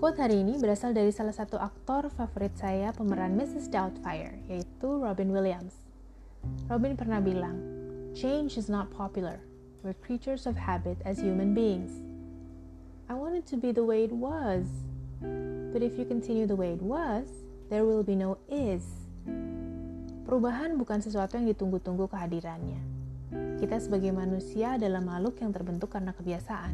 Quote hari ini berasal dari salah satu aktor favorit saya pemeran Mrs. Doubtfire, yaitu Robin Williams. Robin pernah bilang, Change is not popular. We're creatures of habit as human beings. I want it to be the way it was. But if you continue the way it was, there will be no is. Perubahan bukan sesuatu yang ditunggu-tunggu kehadirannya. Kita sebagai manusia adalah makhluk yang terbentuk karena kebiasaan.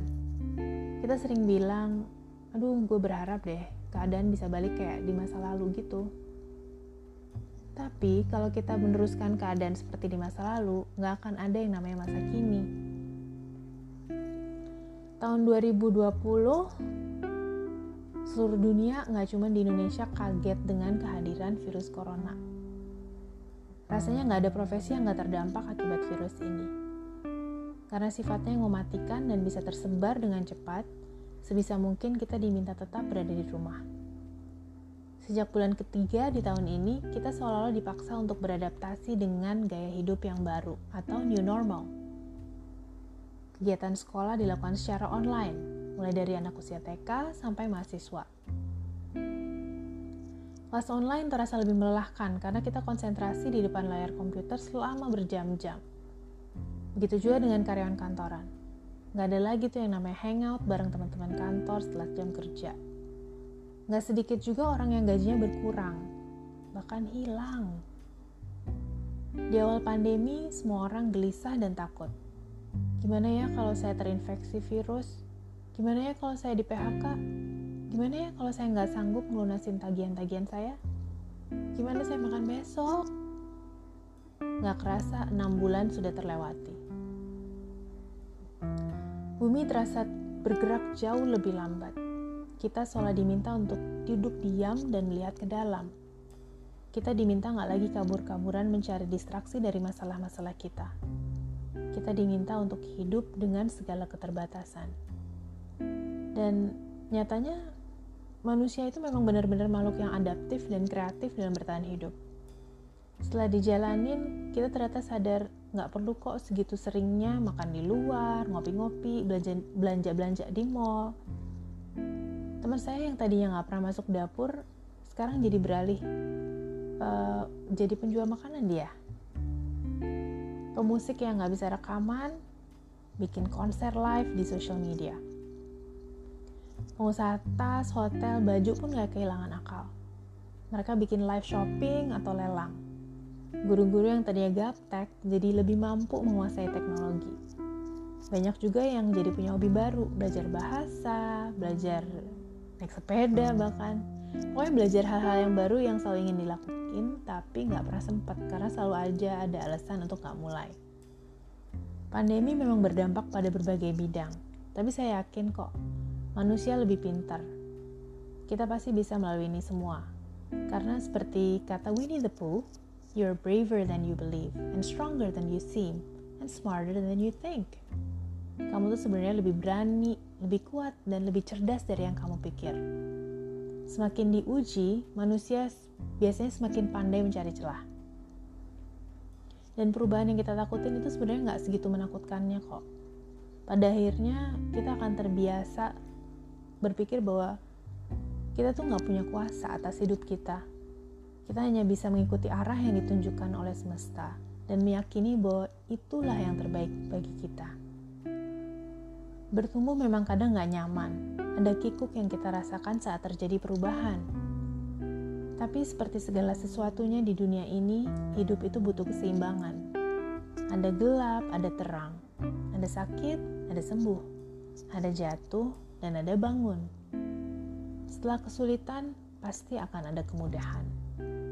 Kita sering bilang, aduh gue berharap deh keadaan bisa balik kayak di masa lalu gitu. Tapi kalau kita meneruskan keadaan seperti di masa lalu, nggak akan ada yang namanya masa kini. Tahun 2020, seluruh dunia nggak cuma di Indonesia kaget dengan kehadiran virus corona. Rasanya nggak ada profesi yang nggak terdampak akibat virus ini. Karena sifatnya yang mematikan dan bisa tersebar dengan cepat, sebisa mungkin kita diminta tetap berada di rumah. Sejak bulan ketiga di tahun ini, kita seolah-olah dipaksa untuk beradaptasi dengan gaya hidup yang baru atau new normal. Kegiatan sekolah dilakukan secara online, mulai dari anak usia TK sampai mahasiswa. Kelas online terasa lebih melelahkan karena kita konsentrasi di depan layar komputer selama berjam-jam. Begitu juga dengan karyawan kantoran Nggak ada lagi tuh yang namanya hangout bareng teman-teman kantor setelah jam kerja. Nggak sedikit juga orang yang gajinya berkurang, bahkan hilang. Di awal pandemi, semua orang gelisah dan takut. Gimana ya kalau saya terinfeksi virus? Gimana ya kalau saya di PHK? Gimana ya kalau saya nggak sanggup melunasin tagihan-tagihan saya? Gimana saya makan besok? Nggak kerasa 6 bulan sudah terlewati. Bumi terasa bergerak jauh lebih lambat. Kita seolah diminta untuk duduk diam dan melihat ke dalam. Kita diminta nggak lagi kabur-kaburan mencari distraksi dari masalah-masalah kita. Kita diminta untuk hidup dengan segala keterbatasan. Dan nyatanya manusia itu memang benar-benar makhluk yang adaptif dan kreatif dalam bertahan hidup. Setelah dijalanin, kita ternyata sadar nggak perlu kok segitu seringnya makan di luar, ngopi-ngopi, belanja belanja belanja di mall. Teman saya yang tadinya nggak pernah masuk dapur, sekarang jadi beralih uh, jadi penjual makanan dia. Pemusik yang nggak bisa rekaman, bikin konser live di social media. Pengusaha tas, hotel, baju pun nggak kehilangan akal. Mereka bikin live shopping atau lelang Guru-guru yang tadinya gaptek jadi lebih mampu menguasai teknologi. Banyak juga yang jadi punya hobi baru, belajar bahasa, belajar naik sepeda bahkan. Pokoknya belajar hal-hal yang baru yang selalu ingin dilakukan, tapi nggak pernah sempat karena selalu aja ada alasan untuk nggak mulai. Pandemi memang berdampak pada berbagai bidang, tapi saya yakin kok manusia lebih pintar. Kita pasti bisa melalui ini semua. Karena seperti kata Winnie the Pooh, You're braver than you believe, and stronger than you seem, and smarter than you think. Kamu tuh sebenarnya lebih berani, lebih kuat, dan lebih cerdas dari yang kamu pikir. Semakin diuji, manusia biasanya semakin pandai mencari celah. Dan perubahan yang kita takutin itu sebenarnya nggak segitu menakutkannya kok. Pada akhirnya kita akan terbiasa berpikir bahwa kita tuh nggak punya kuasa atas hidup kita kita hanya bisa mengikuti arah yang ditunjukkan oleh semesta dan meyakini bahwa itulah yang terbaik bagi kita. Bertumbuh memang kadang gak nyaman, ada kikuk yang kita rasakan saat terjadi perubahan. Tapi seperti segala sesuatunya di dunia ini, hidup itu butuh keseimbangan. Ada gelap, ada terang. Ada sakit, ada sembuh. Ada jatuh, dan ada bangun. Setelah kesulitan, pasti akan ada kemudahan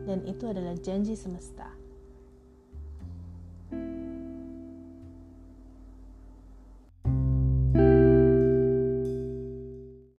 dan itu adalah janji semesta.